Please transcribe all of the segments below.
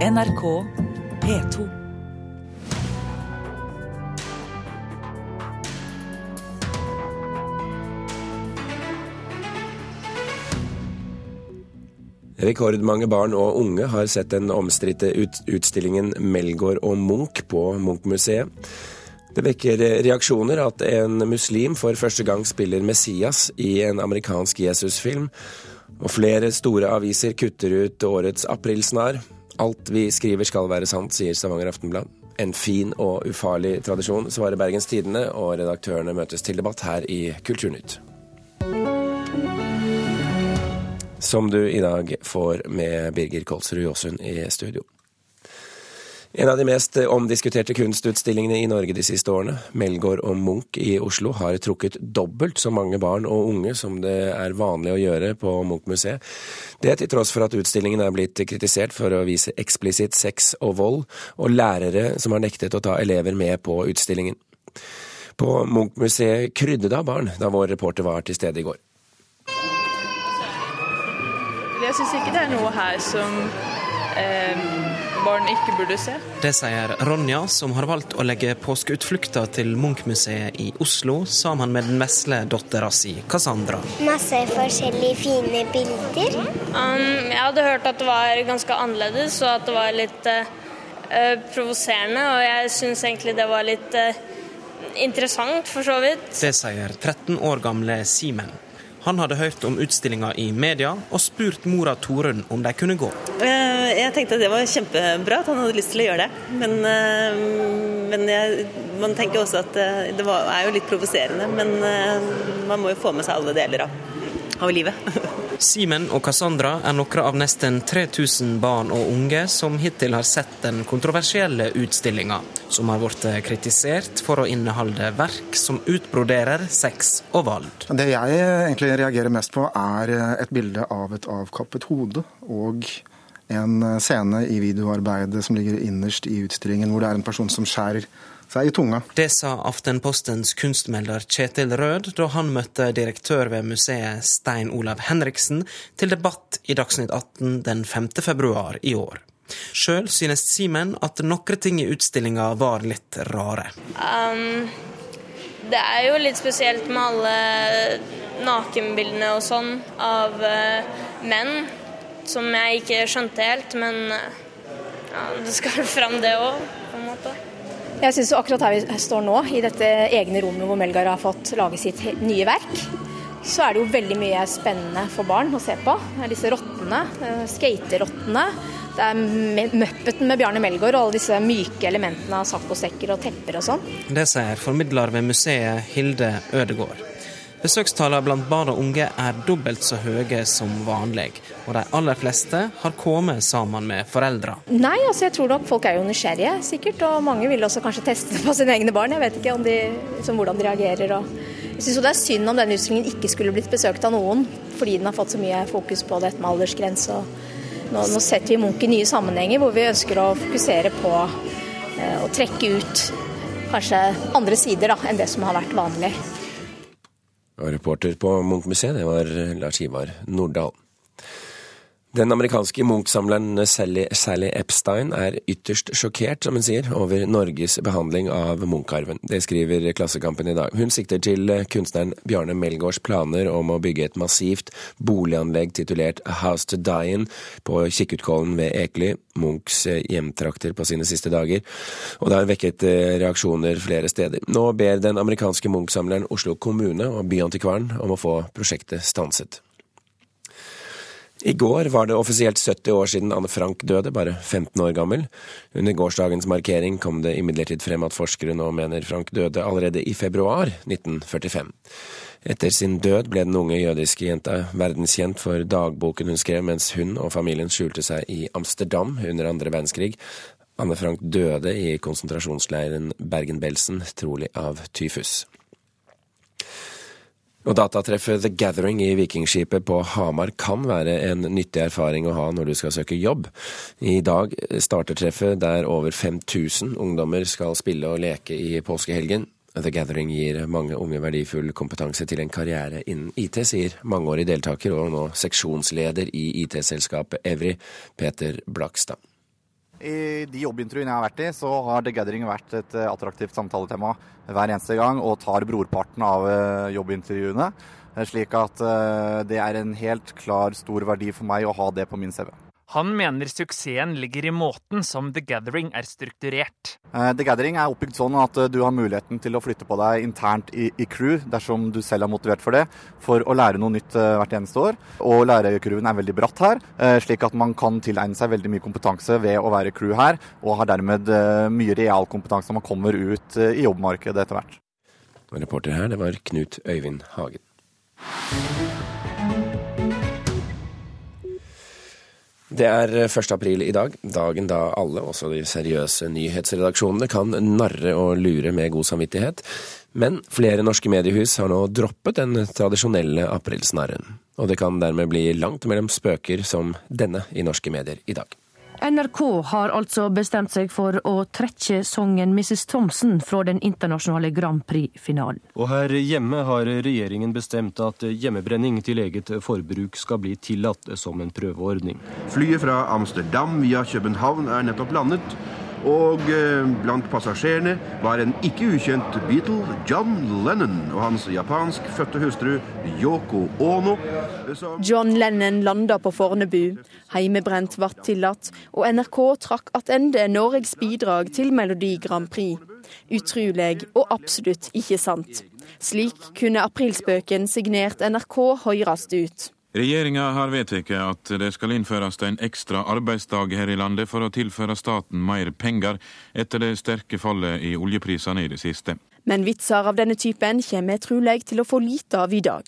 NRK P2. Rekordmange barn og unge har sett den omstridte ut utstillingen 'Melgaard og Munch' på Munch-museet. Det vekker reaksjoner at en muslim for første gang spiller Messias i en amerikansk Jesusfilm, og flere store aviser kutter ut årets aprilsnarr. Alt vi skriver skal være sant, sier Stavanger Aftenblad. En fin og ufarlig tradisjon, svarer Bergens Tidende, og redaktørene møtes til debatt her i Kulturnytt. Som du i dag får med Birger Kolsrud Jåsund i studio. En av de mest omdiskuterte kunstutstillingene i Norge de siste årene, Melgaard og Munch i Oslo, har trukket dobbelt så mange barn og unge som det er vanlig å gjøre på Munch-museet. Det til tross for at utstillingen er blitt kritisert for å vise eksplisitt sex og vold, og lærere som har nektet å ta elever med på utstillingen. På Munch-museet krydde det av barn da vår reporter var til stede i går. Jeg syns ikke det er noe her som eh, barn ikke burde se. Det sier Ronja, som har valgt å legge påskeutflukta til Munch-museet i Oslo sammen med den vesle dattera si, Cassandra. Masse forskjellige fine bilder. Um, jeg hadde hørt at det var ganske annerledes, og at det var litt uh, provoserende. Og jeg syns egentlig det var litt uh, interessant, for så vidt. Det sier 13 år gamle Simen. Han hadde hørt om utstillinga i media og spurt mora Torunn om de kunne gå. Jeg tenkte det var kjempebra at han hadde lyst til å gjøre det. Men, men jeg, man tenker også at det var, er jo litt provoserende. Men man må jo få med seg alle deler av, av livet. Simen og Cassandra er noen av nesten 3000 barn og unge som hittil har sett den kontroversielle utstillinga, som har blitt kritisert for å inneholde verk som utbroderer sex og vold. Det jeg egentlig reagerer mest på, er et bilde av et avkappet hode og en scene i videoarbeidet som ligger innerst i utstillingen, hvor det er en person som skjærer seg i tunga. Det sa Aftenpostens kunstmelder Kjetil Rød da han møtte direktør ved museet Stein Olav Henriksen til debatt i Dagsnytt 18 den 5. februar i år. Sjøl synes Simen at noen ting i utstillinga var litt rare. Um, det er jo litt spesielt med alle nakenbildene og sånn av uh, menn, som jeg ikke skjønte helt, men uh, ja, det skal fram det òg, på en måte. Jeg synes akkurat her vi står nå, i dette egne rommet hvor Melgaard har fått lage sitt nye verk, så er det jo veldig mye spennende for barn å se på. Det er disse rottene, skaterottene. Det er Muppeten med Bjarne Melgaard og alle disse myke elementene av saccosekker og tepper og sånn. Det sier formidler ved museet Hilde Ødegård. Besøkstallene blant barn og unge er dobbelt så høye som vanlig, og de aller fleste har kommet sammen med foreldre. Nei, altså jeg tror nok folk er jo nysgjerrige, sikkert, og mange vil også kanskje teste det på sine egne barn. Jeg vet ikke de, liksom, hvordan de reagerer. Og jeg syns det er synd om denne utstillingen ikke skulle blitt besøkt av noen, fordi den har fått så mye fokus på dette med aldersgrense. Nå, nå setter vi Munch i nye sammenhenger hvor vi ønsker å fokusere på eh, å trekke ut kanskje andre sider da, enn det som har vært vanlig. Og reporter på Munch-museet, det var Lars Ivar Nordahl. Den amerikanske Munch-samleren Sally, Sally, Epstein er ytterst sjokkert, som hun sier, over Norges behandling av Munch-arven. Det skriver Klassekampen i dag. Hun sikter til kunstneren Bjarne Melgaards planer om å bygge et massivt boliganlegg titulert House to Die In på Kikkutkollen ved Ekely, Munchs hjemtrakter på sine siste dager, og det har vekket reaksjoner flere steder. Nå ber den amerikanske Munch-samleren Oslo kommune og Byantikvaren om å få prosjektet stanset. I går var det offisielt 70 år siden Anne Frank døde, bare 15 år gammel. Under gårsdagens markering kom det imidlertid frem at forskere nå mener Frank døde allerede i februar 1945. Etter sin død ble den unge jødiske jenta verdenskjent for dagboken hun skrev mens hun og familien skjulte seg i Amsterdam under andre verdenskrig. Anne Frank døde i konsentrasjonsleiren Bergen-Belsen, trolig av tyfus. Og datatreffet The Gathering i Vikingskipet på Hamar kan være en nyttig erfaring å ha når du skal søke jobb. I dag starter treffet der over 5000 ungdommer skal spille og leke i påskehelgen. The Gathering gir mange unge verdifull kompetanse til en karriere innen IT, sier mangeårig deltaker og nå seksjonsleder i IT-selskapet Evry, Peter Blakstad. I de jobbintervjuene jeg har vært i, så har The Gathering vært et eh, attraktivt samtaletema hver eneste gang, og tar brorparten av eh, jobbintervjuene. Eh, slik at det er en helt klar stor verdi for meg å ha det på min CV. Han mener suksessen ligger i måten som The Gathering er strukturert. Eh, The Gathering er oppbygd sånn at eh, du har muligheten til å flytte på deg internt i, i crew, dersom du selv er motivert for det, for å lære noe nytt eh, hvert eneste år. Og lærercrewen er veldig bratt her, slik at man kan tilegne seg veldig mye kompetanse ved å være crew her, og har dermed mye realkompetanse når man kommer ut i jobbmarkedet etter hvert. Reporter her, det var Knut Øyvind Hagen. Det er 1. april i dag, dagen da alle, også de seriøse nyhetsredaksjonene, kan narre og lure med god samvittighet. Men flere norske mediehus har nå droppet den tradisjonelle aprilsnarren. Og det kan dermed bli langt mellom spøker som denne i norske medier i dag. NRK har altså bestemt seg for å trekke sangen 'Mrs. Thompson' fra den internasjonale Grand Prix-finalen. Og her hjemme har regjeringen bestemt at hjemmebrenning til eget forbruk skal bli tillatt som en prøveordning. Flyet fra Amsterdam via København er nettopp landet. Og eh, blant passasjerene var en ikke ukjent Beatle, John Lennon, og hans japanskfødte hustru Yoko Ono. John Lennon landa på Fornebu. Heimebrent ble tillatt, og NRK trakk tilbake Norges bidrag til Melodi Grand Prix. Utrolig og absolutt ikke sant. Slik kunne aprilspøken signert NRK høres ut. Regjeringa har vedtatt at det skal innføres en ekstra arbeidsdag her i landet for å tilføre staten mer penger etter det sterke fallet i oljeprisene i det siste. Men vitser av denne typen kommer trolig til å få lite av i dag.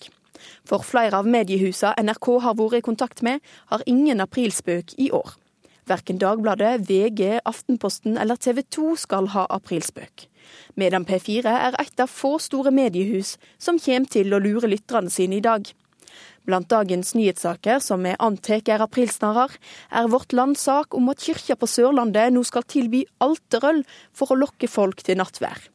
For flere av mediehusene NRK har vært i kontakt med, har ingen aprilspøk i år. Verken Dagbladet, VG, Aftenposten eller TV 2 skal ha aprilspøk. Medan P4 er et av få store mediehus som kommer til å lure lytterne sine i dag. Blant dagens nyhetssaker som vi antar er aprilsnarrer, er Vårt Land sak om at kyrkja på Sørlandet nå skal tilby alterøl for å lokke folk til nattvær.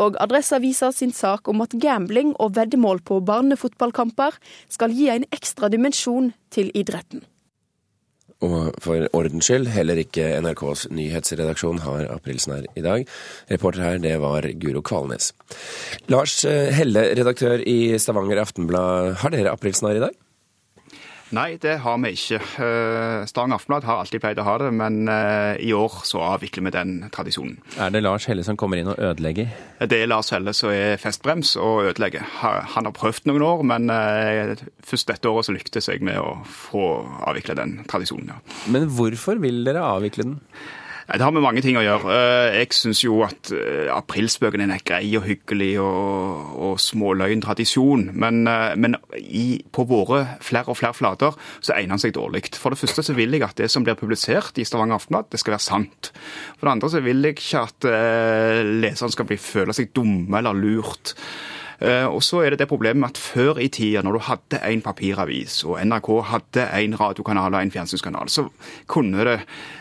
Og Adresseavisa sin sak om at gambling og veddemål på barnefotballkamper skal gi en ekstra dimensjon til idretten. Og for ordens skyld, heller ikke NRKs nyhetsredaksjon har aprilsnarr i dag. Reporter her, det var Guro Kvalnes. Lars Helle, redaktør i Stavanger Aftenblad. Har dere aprilsnarr i dag? Nei, det har vi ikke. Stang Stavanger Aftenblad har alltid pleid å ha det, men eh, i år så avvikler vi den tradisjonen. Er det Lars Helle som kommer inn og ødelegger? Det er Lars Helle som er festbrems og ødelegger. Han har prøvd noen år, men eh, først dette året så lyktes jeg med å få avvikle den tradisjonen. Ja. Men hvorfor vil dere avvikle den? Det har med mange ting å gjøre. Eh, jeg syns jo at eh, aprilspøken er grei og hyggelig og, og småløgn tradisjon, men, eh, men i, på våre flere og flere flater så egner den seg dårlig. For det første så vil jeg at det som blir publisert i Stavanger Aftenblad, det skal være sant. For det andre så vil jeg ikke at leseren skal bli, føle seg dumme eller lurt. Og så er det det problemet at før i tida, når du hadde en papiravis, og NRK hadde en radiokanal og en fjernsynskanal, så kunne det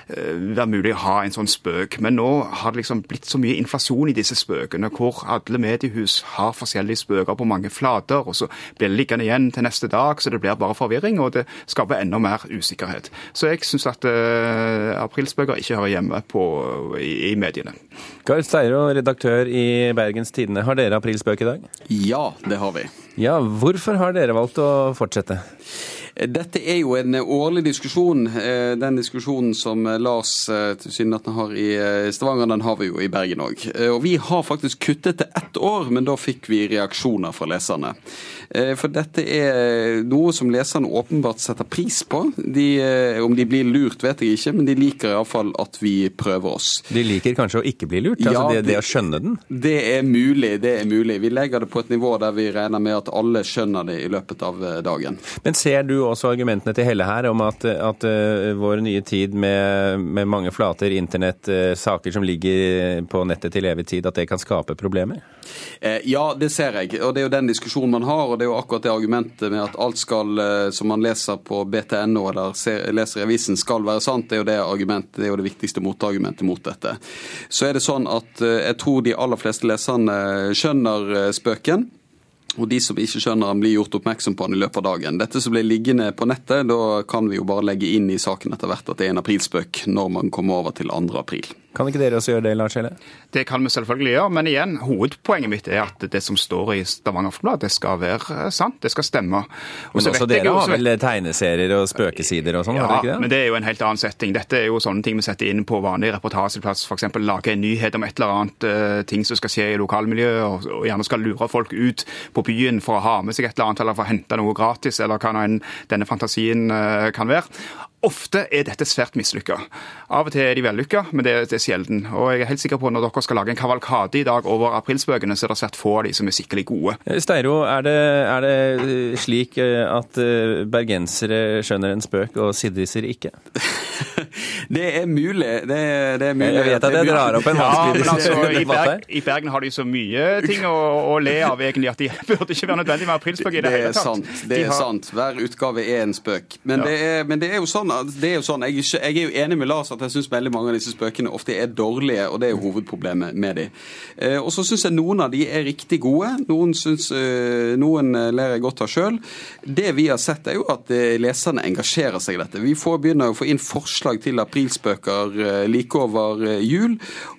være mulig å ha en sånn spøk. Men nå har det liksom blitt så mye inflasjon i disse spøkene, hvor alle mediehus har forskjellige spøker på mange flater, og så blir det liggende igjen til neste dag, så det blir bare forvirring, og det skaper enda mer usikkerhet. Så jeg syns at uh, aprilspøker ikke hører hjemme på, i, i mediene. Karl Steiro, redaktør i Bergens Tidende. Har dere aprilspøk i dag? Ja, det har vi. Ja, Hvorfor har dere valgt å fortsette? Dette er jo en årlig diskusjon. Eh, den diskusjonen som Lars eh, tilsynelatende har i eh, Stavanger, den har vi jo i Bergen òg. Og vi har faktisk kuttet til ett år, men da fikk vi reaksjoner fra leserne. For dette er noe som leserne åpenbart setter pris på. De, om de blir lurt, vet jeg ikke, men de liker iallfall at vi prøver oss. De liker kanskje å ikke bli lurt? Altså ja, det, det, å skjønne den? Det er mulig, det er mulig. Vi legger det på et nivå der vi regner med at alle skjønner det i løpet av dagen. Men ser du også argumentene til Helle her om at, at uh, vår nye tid med, med, mange flater, internett, uh, saker som ligger på nettet til evig tid, at det kan skape problemer? Eh, ja, det ser jeg. Og det er jo den diskusjonen man har. Og det er jo akkurat det argumentet med at alt skal, uh, som man leser på BTNO eller ser, leser i avisen, skal være sant. Det er jo det argumentet, det er jo det viktigste motargumentet mot dette. Så er det sånn at jeg tror de aller fleste leserne skjønner spøken. Og de som ikke skjønner han, blir gjort oppmerksom på han i løpet av dagen. Dette som ble liggende på nettet, da kan vi jo bare legge inn i saken etter hvert at det er en aprilspøk når man kommer over til 2. april. Kan ikke dere også gjøre det, Lars Helle? Det kan vi selvfølgelig gjøre, men igjen, hovedpoenget mitt er at det som står i Stavanger Aftenblad, det skal være sant, det skal stemme. Og Men også vet jeg dere har vel tegneserier og spøkesider og sånn, har det Ja, ikke det? men det er jo en helt annen setting. Dette er jo sånne ting vi setter inn på vanlig reportasjeplass. F.eks. lage en nyhet om et eller annet eh, ting som skal skje i lokalmiljøet, og, og gjerne skal lure folk ut på byen for å ha med seg et eller annet, eller for å hente noe gratis, eller hva denne fantasien eh, kan være. Ofte er dette svært mislykka. Av og til er de vellykka, men det, er- sjelden. Og jeg er helt sikker på at når dere skal lage en kavalkade i dag over aprilspøkene, så er det svært få av de som er skikkelig gode. Eh, Steiro, er det, er det eh, slik at bergensere skjønner en spøk og siddiser ikke? Det er mulig. Det er, det er mulig. Jeg vet at jeg drar opp en vanskelig ja, altså, i. Berg, I Bergen har de så mye ting å, å le av egentlig at de burde ikke være nødvendig med aprilspøk i det, Det hele er tatt. sant. det er har- sant. Hver utgave er en spøk. Men, Ja. det, er, men det er jo sånn, at- det er jo sånn jeg, ikke- jeg er jo enig med Lars at jeg syns veldig mange av disse spøkene ofte er dårlige, og det er jo hovedproblemet med de. Eh, og så syns jeg noen av de er riktig gode. Noen, syns, eh, noen eh, ler jeg godt av sjøl. Det vi har sett, er jo at leserne engasjerer seg i dette. Vi får begynner å få inn forslag til aprilspøker eh, like over eh, jul,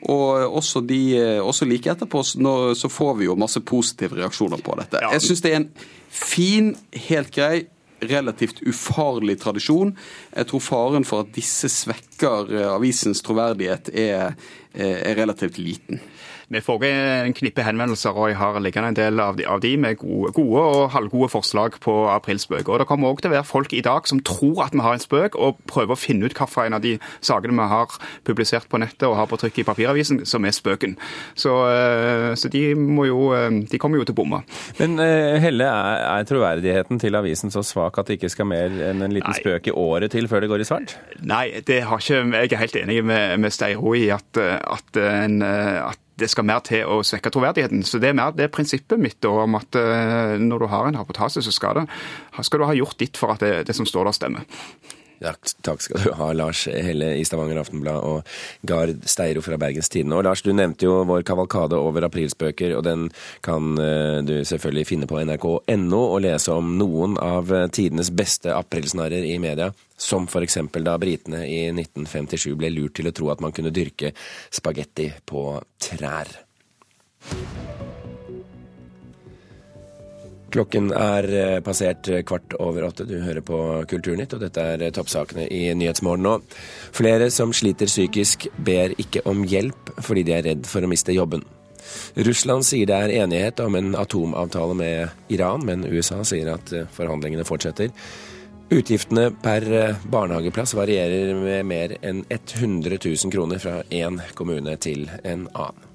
og også, de, eh, også like etterpå så, nå, så får vi jo masse positive reaksjoner på dette. Jeg syns det er en fin, helt grei relativt ufarlig tradisjon. Jeg tror faren for at disse svekker eh, avisens troverdighet, er, eh, er relativt liten. Vi får en knippe henvendelser, og jeg har liggende en del av de, av de med gode, gode og halvgode forslag på aprilspøk. Og Det kommer også til å være folk i dag som tror at vi har en spøk, og prøver å finne ut hvilken av de sakene vi har publisert på nettet og har på trykk i papiravisen, som er spøken. Så, eh, så de, må jo, eh, de kommer jo til å bomme. Men eh, Helle, er, er troverdigheten til avisen så svak at det ikke skal mer enn en liten spøk i året til før det går i svart? Nei, det har ikke, jeg er helt enig med, med Steiro i at, at, en, at det skal mer til å svekke troverdigheten. Så Det er mer det prinsippet mitt da, om at eh, når du har en reportasje, så skal, det, skal du ha gjort ditt for at det, det som står der, stemmer. Ja, takk skal du ha, Lars Helle i Stavanger Aftenblad og Gard Steiro fra Bergens Tidende. Og Lars, du nevnte jo vår kavalkade over aprilspøker, og den kan eh, du selvfølgelig finne på nrk.no og lese om noen av eh, tidenes beste aprilsnarrer i media, som eksempel da britene i 1957 ble lurt til å tro at man kunne dyrke spagetti på trær. Klokken er eh, passert kvart over åtte. Du hører på Kulturnytt, og dette er eh, toppsakene i Nyhetsmorgen nå. Flere som sliter psykisk, ber ikke om hjelp fordi de er redd for å miste jobben. Russland sier det er enighet om en atomavtale med Iran, men USA sier at eh, forhandlingene fortsetter. Utgiftene per eh, barnehageplass varierer med mer enn 100 000 kroner fra én kommune til en annen.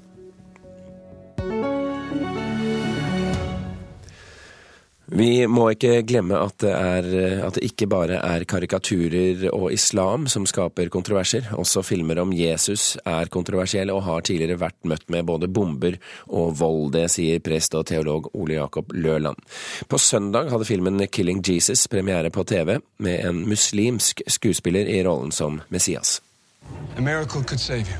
Vi må ikke glemme at det, er, at det ikke bare er karikaturer og islam som skaper kontroverser. Også filmer om Jesus er kontroversielle og har tidligere vært møtt med både bomber og vold. Det sier prest og teolog Ole Jakob Løland. På søndag hadde filmen Killing Jesus premiere på TV med en muslimsk skuespiller i rollen som Messias. A miracle could save you.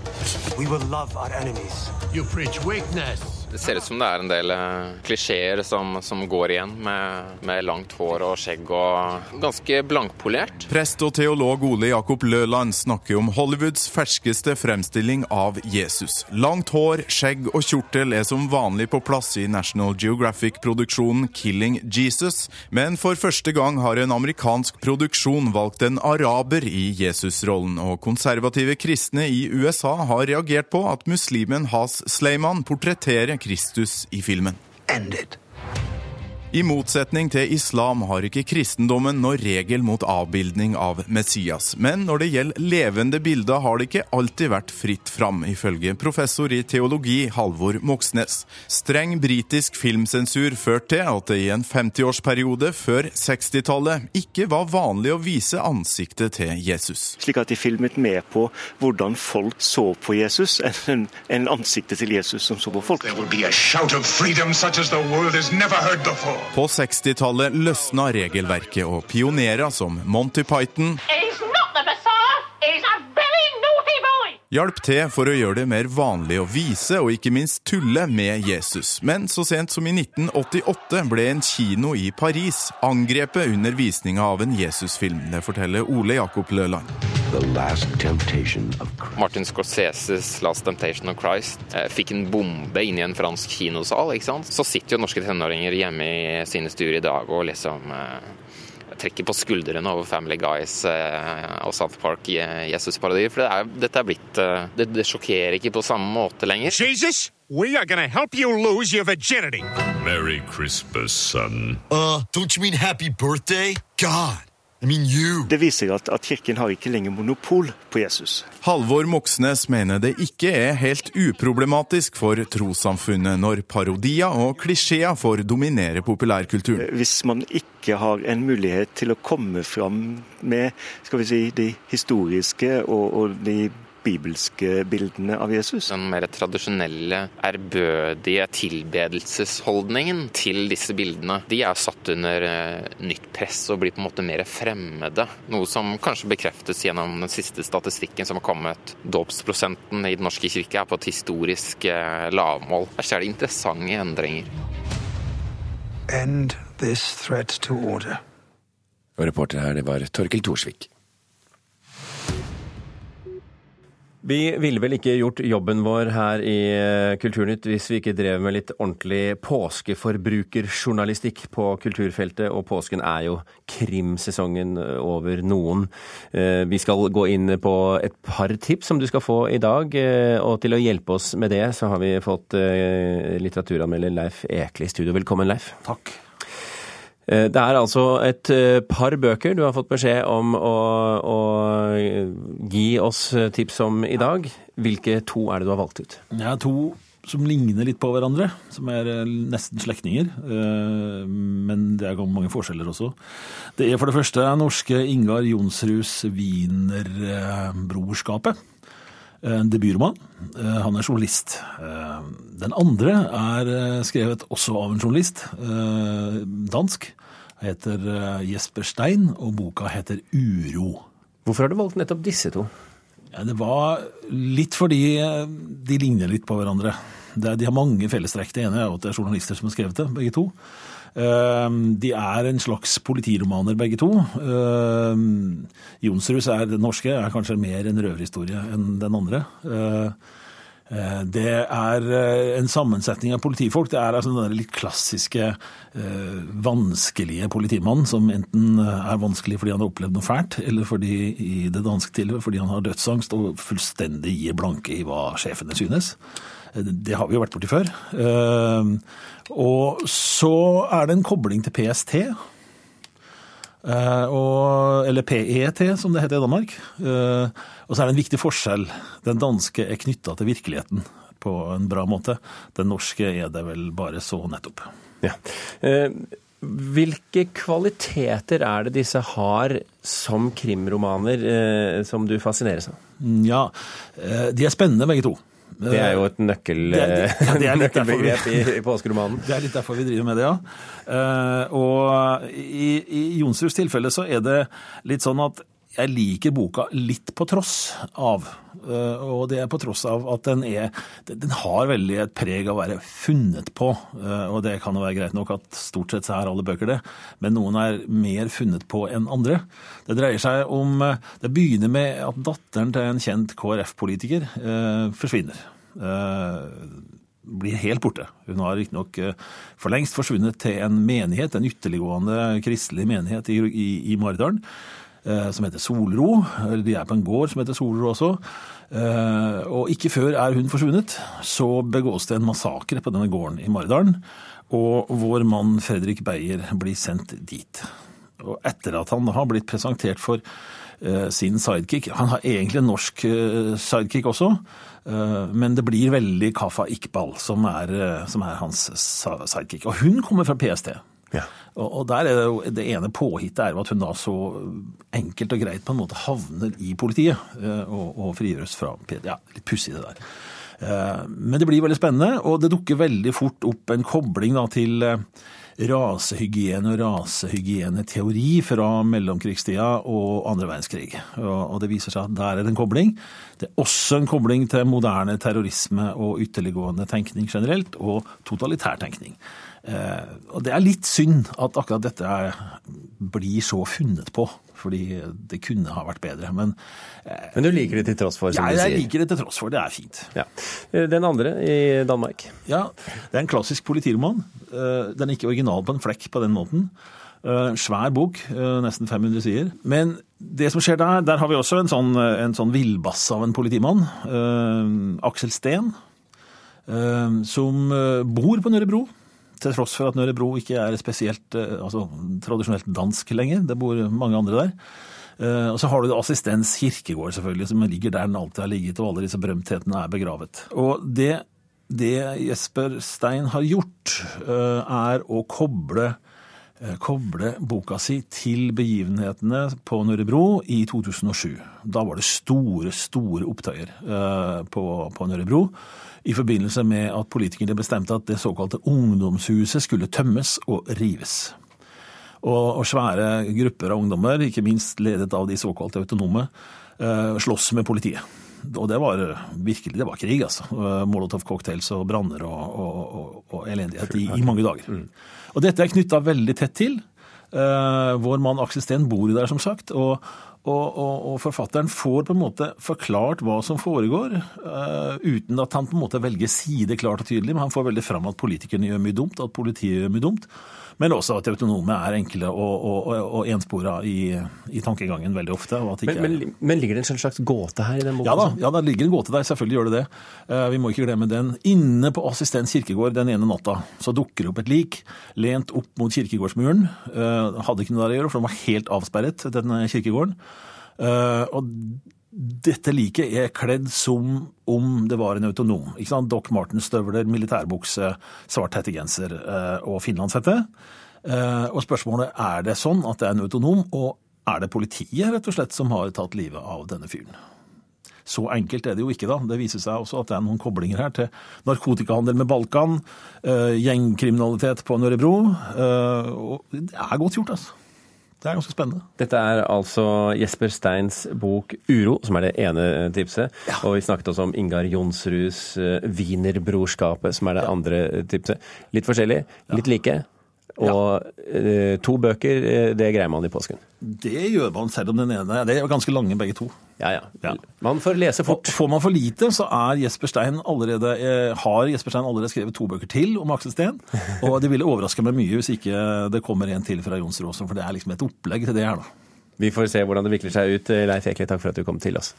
We will love our enemies. You preach weakness. Det ser ut som det er en del eh, klisjeer som, som går igjen, med, med langt hår og skjegg og ganske blankpolert. Prest og teolog Ole Jakob Løland snakker om Hollywoods ferskeste fremstilling av Jesus. Langt hår, skjegg og kjortel er som vanlig på plass i National Geographic-produksjonen Killing Jesus, men for første gang har en amerikansk produksjon valgt en araber i Jesus-rollen, og konservative kristne i USA har reagert på at muslimen Has Sleiman portretterer Kristus i filmen. I motsetning til islam har ikke kristendommen noen regel mot avbildning av Messias. Men når det gjelder levende bilder, har det ikke alltid vært fritt fram, ifølge professor i teologi Halvor Moxnes. Streng britisk filmsensur førte til at det i en 50-årsperiode før 60-tallet ikke var vanlig å vise ansiktet til Jesus. Slik at de filmet med på hvordan folk så på Jesus, enn en ansiktet til Jesus som så på folk. There will be a shout of freedom such as the world has never heard before. På 60-tallet løsna regelverket, og pionerer som Monty Python, hjalp til for å gjøre det mer vanlig å vise og ikke minst tulle med Jesus. Men så sent som i 1988 ble en kino i Paris angrepet under visninga av en Jesusfilm. Det forteller Ole Jakob Løland. Martin Scorseses 'Last Temptation of Christ' eh, fikk en bombe inn i en fransk kinosal. ikke sant? Så sitter jo norske tenåringer hjemme i sine stuer i dag og liksom eh, trekker på skuldrene over Family Guys eh, og South Park i Jesus-parodier. For det er, dette er blitt det, det sjokkerer ikke på samme måte lenger. Jesus, we are gonna help you lose your virginity. Merry Christmas, son. Uh, don't you mean happy birthday? God, I mean. Det viser at, at kirken har ikke lenger monopol på Jesus. Halvor Moxnes mener det ikke er helt uproblematisk for trossamfunnet når parodier og klisjeer får dominere populærkulturen. Hvis man ikke har en mulighet til å komme fram med skal vi si, de historiske og, og de bibelske bildene av Jesus. Den mer tradisjonelle, ærbødige tilbedelsesholdningen til disse bildene, de er satt under eh, nytt press og blir på en måte mer fremmede. Noe som kanskje bekreftes gjennom den siste statistikken som har kommet. Dåpsprosenten i Den norske kirke er på et historisk eh, lavmål. Her skjer det interessante endringer. End this threat to order. Og reporter her, det var Torkel Thorsvik. Vi ville vel ikke gjort jobben vår her i eh, Kulturnytt hvis vi ikke drev med litt ordentlig påskeforbrukerjournalistikk på kulturfeltet, og påsken er jo krimsesongen eh, over noen. Eh, vi skal gå inn på et par tips som du skal få i dag, og til å hjelpe oss med det, så har vi fått litteraturanmelder Leif Ekle i studio. Velkommen, Leif. Takk. Det er altså et par bøker du har fått beskjed om å, å, gi oss tips om i dag. Hvilke to er det du har valgt ut? Har to som ligner litt på hverandre, som er nesten slektninger. Men det er mange forskjeller også. Det er for det første norske Ingar Jonsruds Wienerbrorskapet. En debutroman. Han er journalist. Den andre er skrevet også av en journalist, dansk. Han heter Jesper Stein, og boka heter Uro. Hvorfor har du valgt nettopp disse to? Ja, det var litt fordi de ligner litt på hverandre. de har mange fellestrekk. Det ene er at det er journalister som har skrevet det, begge to. De er en slags politiromaner, begge to. Jonsrus er den norske, er kanskje mer en røverhistorie enn den andre. Det er en sammensetning av politifolk. Det er altså den litt klassiske, vanskelige politimannen som enten er vanskelig fordi han har opplevd noe fælt, eller fordi i det danske tilfellet fordi han har dødsangst og fullstendig gir blanke i hva sjefene synes. Det har vi jo vært borti før. Og så er det en kobling til PST. Og, eller PET, som det heter i Danmark. Og så er det en viktig forskjell. Den danske er knytta til virkeligheten på en bra måte. Den norske er det vel bare så nettopp. Ja. Hvilke kvaliteter er det disse har som krimromaner som du fascineres av? Ja, de er spennende begge to. Det er jo et nøkkel, det er, ja, det er nøkkelbegrep i, i påskeromanen. Det er litt derfor vi driver med det, ja. Uh, og i, i Jonsruds tilfelle så er det litt sånn at jeg liker boka litt på tross av. Uh, og det er på tross av at den er Den har veldig et preg av å være funnet på. Uh, og det kan jo være greit nok at stort sett så er alle bøker det, men noen er mer funnet på enn andre. Det dreier seg om Det begynner med at datteren til en kjent KrF-politiker forsvinner blir helt borte. Hun har riktignok for lengst forsvunnet til en menighet, en ytterliggående kristelig menighet i, i, i Maridalen, som heter Solro. De er på en gård som heter Solro også. Og ikke før er hun forsvunnet, så begås det en massakre på denne gården i Maridalen. Og vår mann Fredrik Beyer blir sendt dit. Og etter at han har blitt presentert for sin sidekick Han har egentlig en norsk sidekick også, men det blir veldig Kafa Iqbal som er, som er hans sidekick. Og hun kommer fra PST. Ja. Og der er det, jo, det ene påhittet er jo at hun da så enkelt og greit på en måte havner i politiet og, og frigjøres fra PD. Ja, litt pussig det der. Eh, men det blir veldig spennende, og det dukker veldig fort opp en kobling da, til eh, rasehygiene og rasehygieneteori fra mellomkrigstida og andre verdenskrig. Og det viser seg at der er det en kobling. Det er også en kobling til moderne terrorisme og ytterliggående tenkning generelt, og totalitær tenkning. Eh, og det er litt synd at akkurat dette blir så funnet på, fordi det kunne ha vært bedre. Men, eh, Men du liker det til tross for, som ja, du sier? jeg liker det til tross for. Det er fint. Ja. Eh, Den andre i Danmark? Ja, det er en klassisk politiroman. Den er ikke original på en flekk på den måten. Svær bok, nesten 500 sider. Men det som skjer der, der har vi også en sånn, en sånn villbass av en politimann. Aksel Steen. Som bor på Nørrebro. Til tross for at Nørrebro ikke er spesielt eh, altså, tradisjonelt dansk lenger. Det bor mange andre der. Eh, Og så har du Assistens kirkegård, selvfølgelig, som ligger der den alltid har ligget, og alle disse berømthetene er begravet. Og det, det Jesper Stein har gjort, eh, er å koble koble boka si til begivenhetene på Nørrebro i 2007. Da var det store, store opptøyer på, på Nørrebro i forbindelse med at politikerne bestemte at det såkalte ungdomshuset skulle tømmes og rives. Og, og svære grupper av ungdommer, ikke minst ledet av de såkalte autonome, eh, slåss med politiet. Og det var virkelig det var krig, altså. Molotov-cocktails og branner og, og, og, elendighet i, i mange dager. Og dette er knytta veldig tett til. Eh, vår mann Aksel Steen bor der, som sagt. og og, og, og forfatteren får på en måte forklart hva som foregår, uh, uten at han på en måte velger side klart og tydelig, men han får veldig fram at politikerne gjør mye dumt, at politiet gjør mye dumt. Men også at de autonome er enkle og, og, og enspora i, i tankegangen veldig ofte. Men, men, men ligger det en slags gåte her i den boka? Ja da, ja, det ligger en gåte der. Selvfølgelig gjør det det. Eh, Vi må ikke glemme den. Inne på Assistens kirkegård den ene natta så dukker det opp et lik lent opp mot kirkegårdsmuren. Eh, Hadde ikke noe der å gjøre, for den var helt avsperret, denne kirkegården. Eh, Og dette liket er kledd som om det var en autonom. Ikke sant? Doc Martens-støvler, militærbukse, svart hettegenser eh, og finlandshette. Eh, Og spørsmålet er det sånn at det er en autonom, og er det politiet rett og slett som har tatt livet av denne fyren? Så enkelt er det jo ikke, da. Det viser seg også at det er noen koblinger her til narkotikahandel med Balkan, gjengkriminalitet på Nørrebro. det er godt gjort, altså. Det er ganske spennende. Dette er altså Jesper Steins bok 'Uro', som er det ene tipset. Og vi snakket også om Ingar Jonsruds eh, 'Wienerbrorskapet', som er det andre tipset. Litt forskjellig, litt like. Og ja. to bøker, eh, det greier man i påsken. Det gjør man selv om den ene Det er ganske lange begge to. Ja, ja. Man får lese fort. Får man for lite, så er Jesper Stein allerede, eh, har Jesper Stein allerede skrevet to bøker til om Aksel Steen. Og det ville overraske meg mye hvis ikke det kommer en til fra Jonsrud også, for det er liksom et opplegg til det her, da. Vi får se hvordan det vikler seg ut. Leif Ekle, takk for at du kom til oss.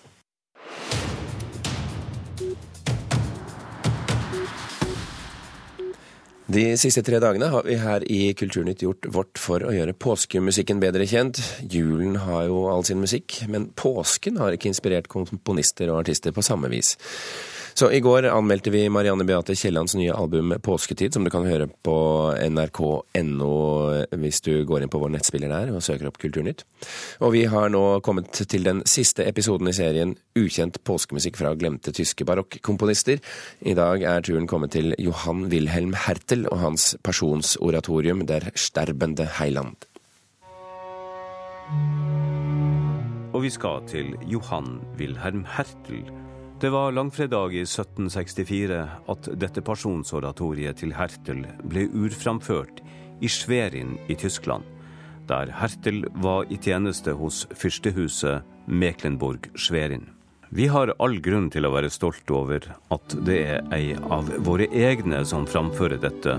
De siste tre dagene har vi her i Kulturnytt gjort vårt for å gjøre påskemusikken bedre kjent. Julen har jo all sin musikk, men påsken har ikke inspirert komponister og artister på samme vis. Så i går anmeldte vi Marianne Beate Kiellands nye album 'Påsketid', som du kan høre på nrk.no hvis du går inn på vår nettspiller der og søker opp Kulturnytt. Og vi har nå kommet til den siste episoden i serien 'Ukjent påskemusikk fra glemte tyske barokkomponister'. I dag er turen kommet til Johan Wilhelm Hertel og hans pasjonsoratorium 'Der sterbende Heiland'. Og vi skal til Johan Wilhelm Hertel. Det var langfredag i 1764 at dette pasjonsoratoriet til Hertel ble urframført i Schwerin i Tyskland, der Hertel var i tjeneste hos fyrstehuset Mecklenburg-Schwerin. Vi har all grunn til å være stolt over at det er ei av våre egne som framfører dette,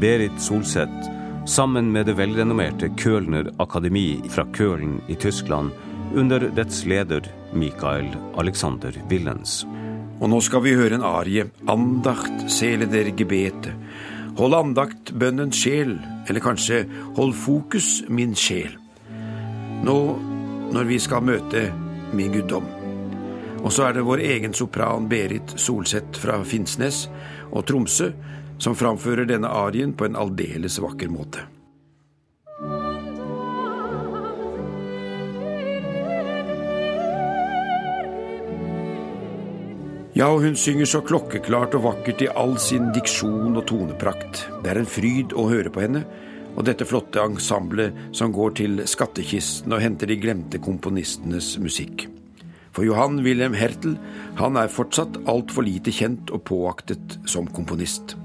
Berit Solseth, sammen med det velrenommerte Kölner Akademi fra Köln i Tyskland, under dets leder Mikael Alexander Willens. Og nå skal vi høre en arie, andacht, sele der gebete. Hold andakt, bønnens sjel, eller kanskje hold fokus, min sjel. Nå når vi skal møte min guddom. Og så er det vår egen sopran Berit Solseth fra Finnsnes og Tromsø som framfører denne arien på en aldeles vakker måte. Ja, og hun synger så klokkeklart og vakkert i all sin diksjon og toneprakt. Det er en fryd å høre på henne, og dette flotte ensemblet som går til skattkisten og henter de glemte komponistenes musikk. For Johan Wilhelm Hertel, han er fortsatt altfor lite kjent og påaktet som komponist.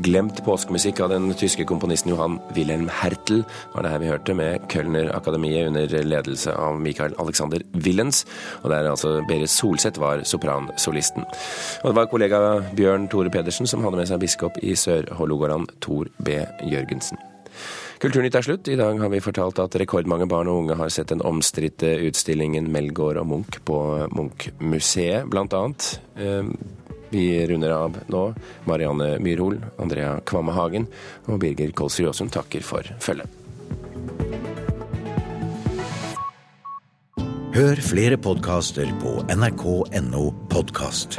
Glemt påskemusikk av den tyske komponisten Johan Wilhelm Hertel var det her vi hørte, med Kölner-akademiet under ledelse av Michael Alexander Willens. Og der altså Berit Solseth var sopransolisten. Og det var kollega Bjørn Tore Pedersen som hadde med seg biskop i Sør-Hålogaland, Tor B. Jørgensen. Kulturnytt er slutt. I dag har vi fortalt at rekordmange barn og unge har sett den omstridte utstillingen Melgaard og Munch på Munch-museet, blant annet. Vi runder av nå. Marianne Myrhol, Andrea Kvamme Hagen og Birger Kolsrud Jåsund takker for følget. Hør flere podkaster på nrk.no podkast.